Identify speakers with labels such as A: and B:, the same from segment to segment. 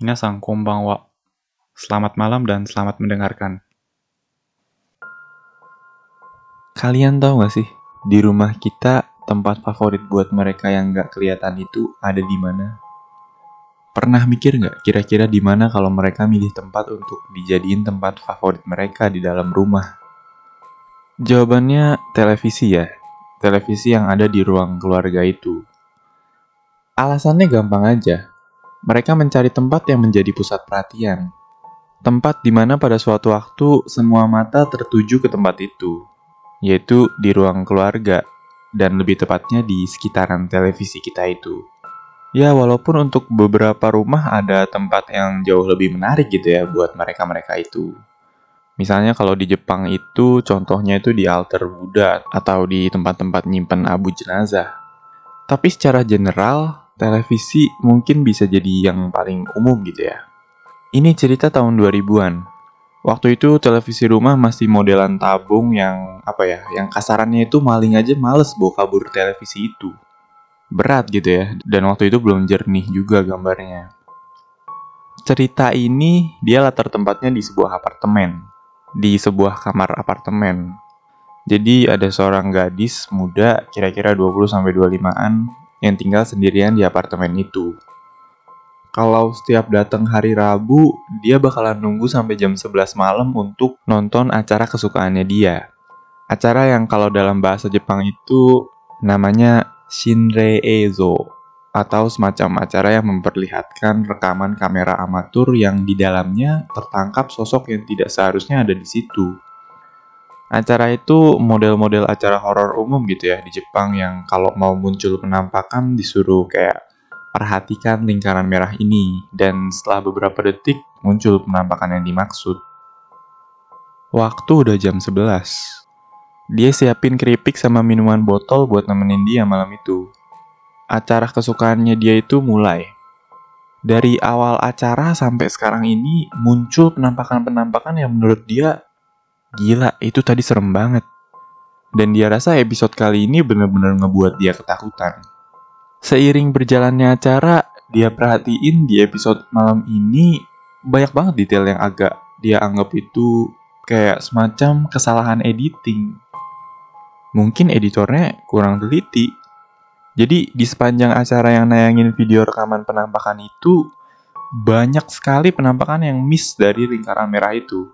A: Minasang konbanwa. Selamat malam dan selamat mendengarkan.
B: Kalian tahu gak sih, di rumah kita tempat favorit buat mereka yang gak kelihatan itu ada di mana? Pernah mikir nggak kira-kira di mana kalau mereka milih tempat untuk dijadiin tempat favorit mereka di dalam rumah? Jawabannya televisi ya. Televisi yang ada di ruang keluarga itu. Alasannya gampang aja. Mereka mencari tempat yang menjadi pusat perhatian. Tempat di mana pada suatu waktu semua mata tertuju ke tempat itu, yaitu di ruang keluarga, dan lebih tepatnya di sekitaran televisi kita itu. Ya, walaupun untuk beberapa rumah ada tempat yang jauh lebih menarik gitu ya buat mereka-mereka itu. Misalnya kalau di Jepang itu contohnya itu di altar Buddha atau di tempat-tempat nyimpen abu jenazah. Tapi secara general, televisi mungkin bisa jadi yang paling umum gitu ya. Ini cerita tahun 2000-an. Waktu itu televisi rumah masih modelan tabung yang apa ya, yang kasarannya itu maling aja males bawa kabur televisi itu berat gitu ya dan waktu itu belum jernih juga gambarnya cerita ini dia latar tempatnya di sebuah apartemen di sebuah kamar apartemen jadi ada seorang gadis muda kira-kira 20-25an yang tinggal sendirian di apartemen itu kalau setiap datang hari Rabu, dia bakalan nunggu sampai jam 11 malam untuk nonton acara kesukaannya dia. Acara yang kalau dalam bahasa Jepang itu namanya Shinrei Ezo atau semacam acara yang memperlihatkan rekaman kamera amatur yang di dalamnya tertangkap sosok yang tidak seharusnya ada di situ. Acara itu model-model acara horor umum gitu ya di Jepang yang kalau mau muncul penampakan disuruh kayak perhatikan lingkaran merah ini dan setelah beberapa detik muncul penampakan yang dimaksud. Waktu udah jam 11. Dia siapin keripik sama minuman botol buat nemenin dia malam itu. Acara kesukaannya dia itu mulai. Dari awal acara sampai sekarang ini muncul penampakan-penampakan yang menurut dia gila, itu tadi serem banget. Dan dia rasa episode kali ini benar-benar ngebuat dia ketakutan. Seiring berjalannya acara, dia perhatiin di episode malam ini banyak banget detail yang agak dia anggap itu kayak semacam kesalahan editing mungkin editornya kurang teliti. Jadi di sepanjang acara yang nayangin video rekaman penampakan itu, banyak sekali penampakan yang miss dari lingkaran merah itu.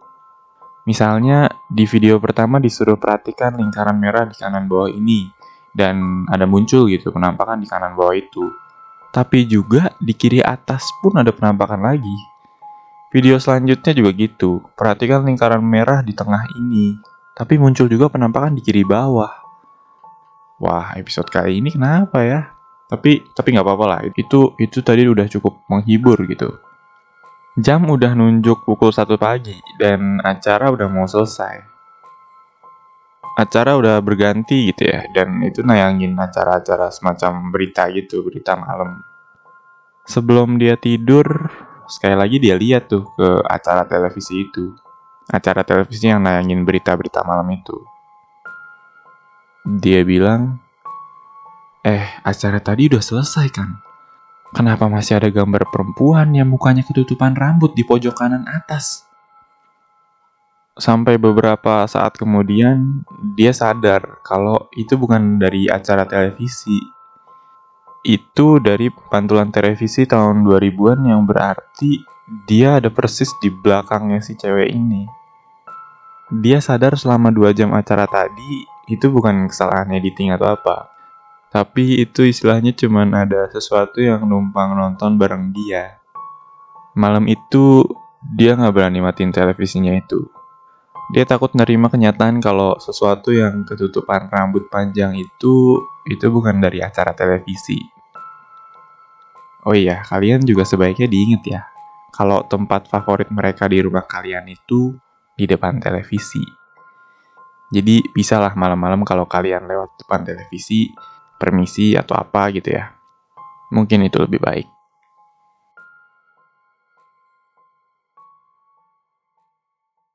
B: Misalnya, di video pertama disuruh perhatikan lingkaran merah di kanan bawah ini, dan ada muncul gitu penampakan di kanan bawah itu. Tapi juga di kiri atas pun ada penampakan lagi. Video selanjutnya juga gitu, perhatikan lingkaran merah di tengah ini, tapi muncul juga penampakan di kiri bawah. Wah, episode kali ini kenapa ya? Tapi tapi nggak apa-apa lah. Itu itu tadi udah cukup menghibur gitu. Jam udah nunjuk pukul 1 pagi dan acara udah mau selesai. Acara udah berganti gitu ya dan itu nayangin acara-acara semacam berita gitu, berita malam. Sebelum dia tidur, sekali lagi dia lihat tuh ke acara televisi itu acara televisi yang nayangin berita-berita malam itu. Dia bilang, Eh, acara tadi udah selesai kan? Kenapa masih ada gambar perempuan yang mukanya ketutupan rambut di pojok kanan atas? Sampai beberapa saat kemudian, dia sadar kalau itu bukan dari acara televisi. Itu dari pantulan televisi tahun 2000-an yang berarti dia ada persis di belakangnya si cewek ini. Dia sadar selama dua jam acara tadi itu bukan kesalahan editing atau apa. Tapi itu istilahnya cuman ada sesuatu yang numpang nonton bareng dia. Malam itu dia nggak berani matiin televisinya itu. Dia takut nerima kenyataan kalau sesuatu yang ketutupan rambut panjang itu itu bukan dari acara televisi. Oh iya, kalian juga sebaiknya diingat ya kalau tempat favorit mereka di rumah kalian itu di depan televisi. Jadi bisalah malam-malam kalau kalian lewat depan televisi, permisi atau apa gitu ya. Mungkin itu lebih baik.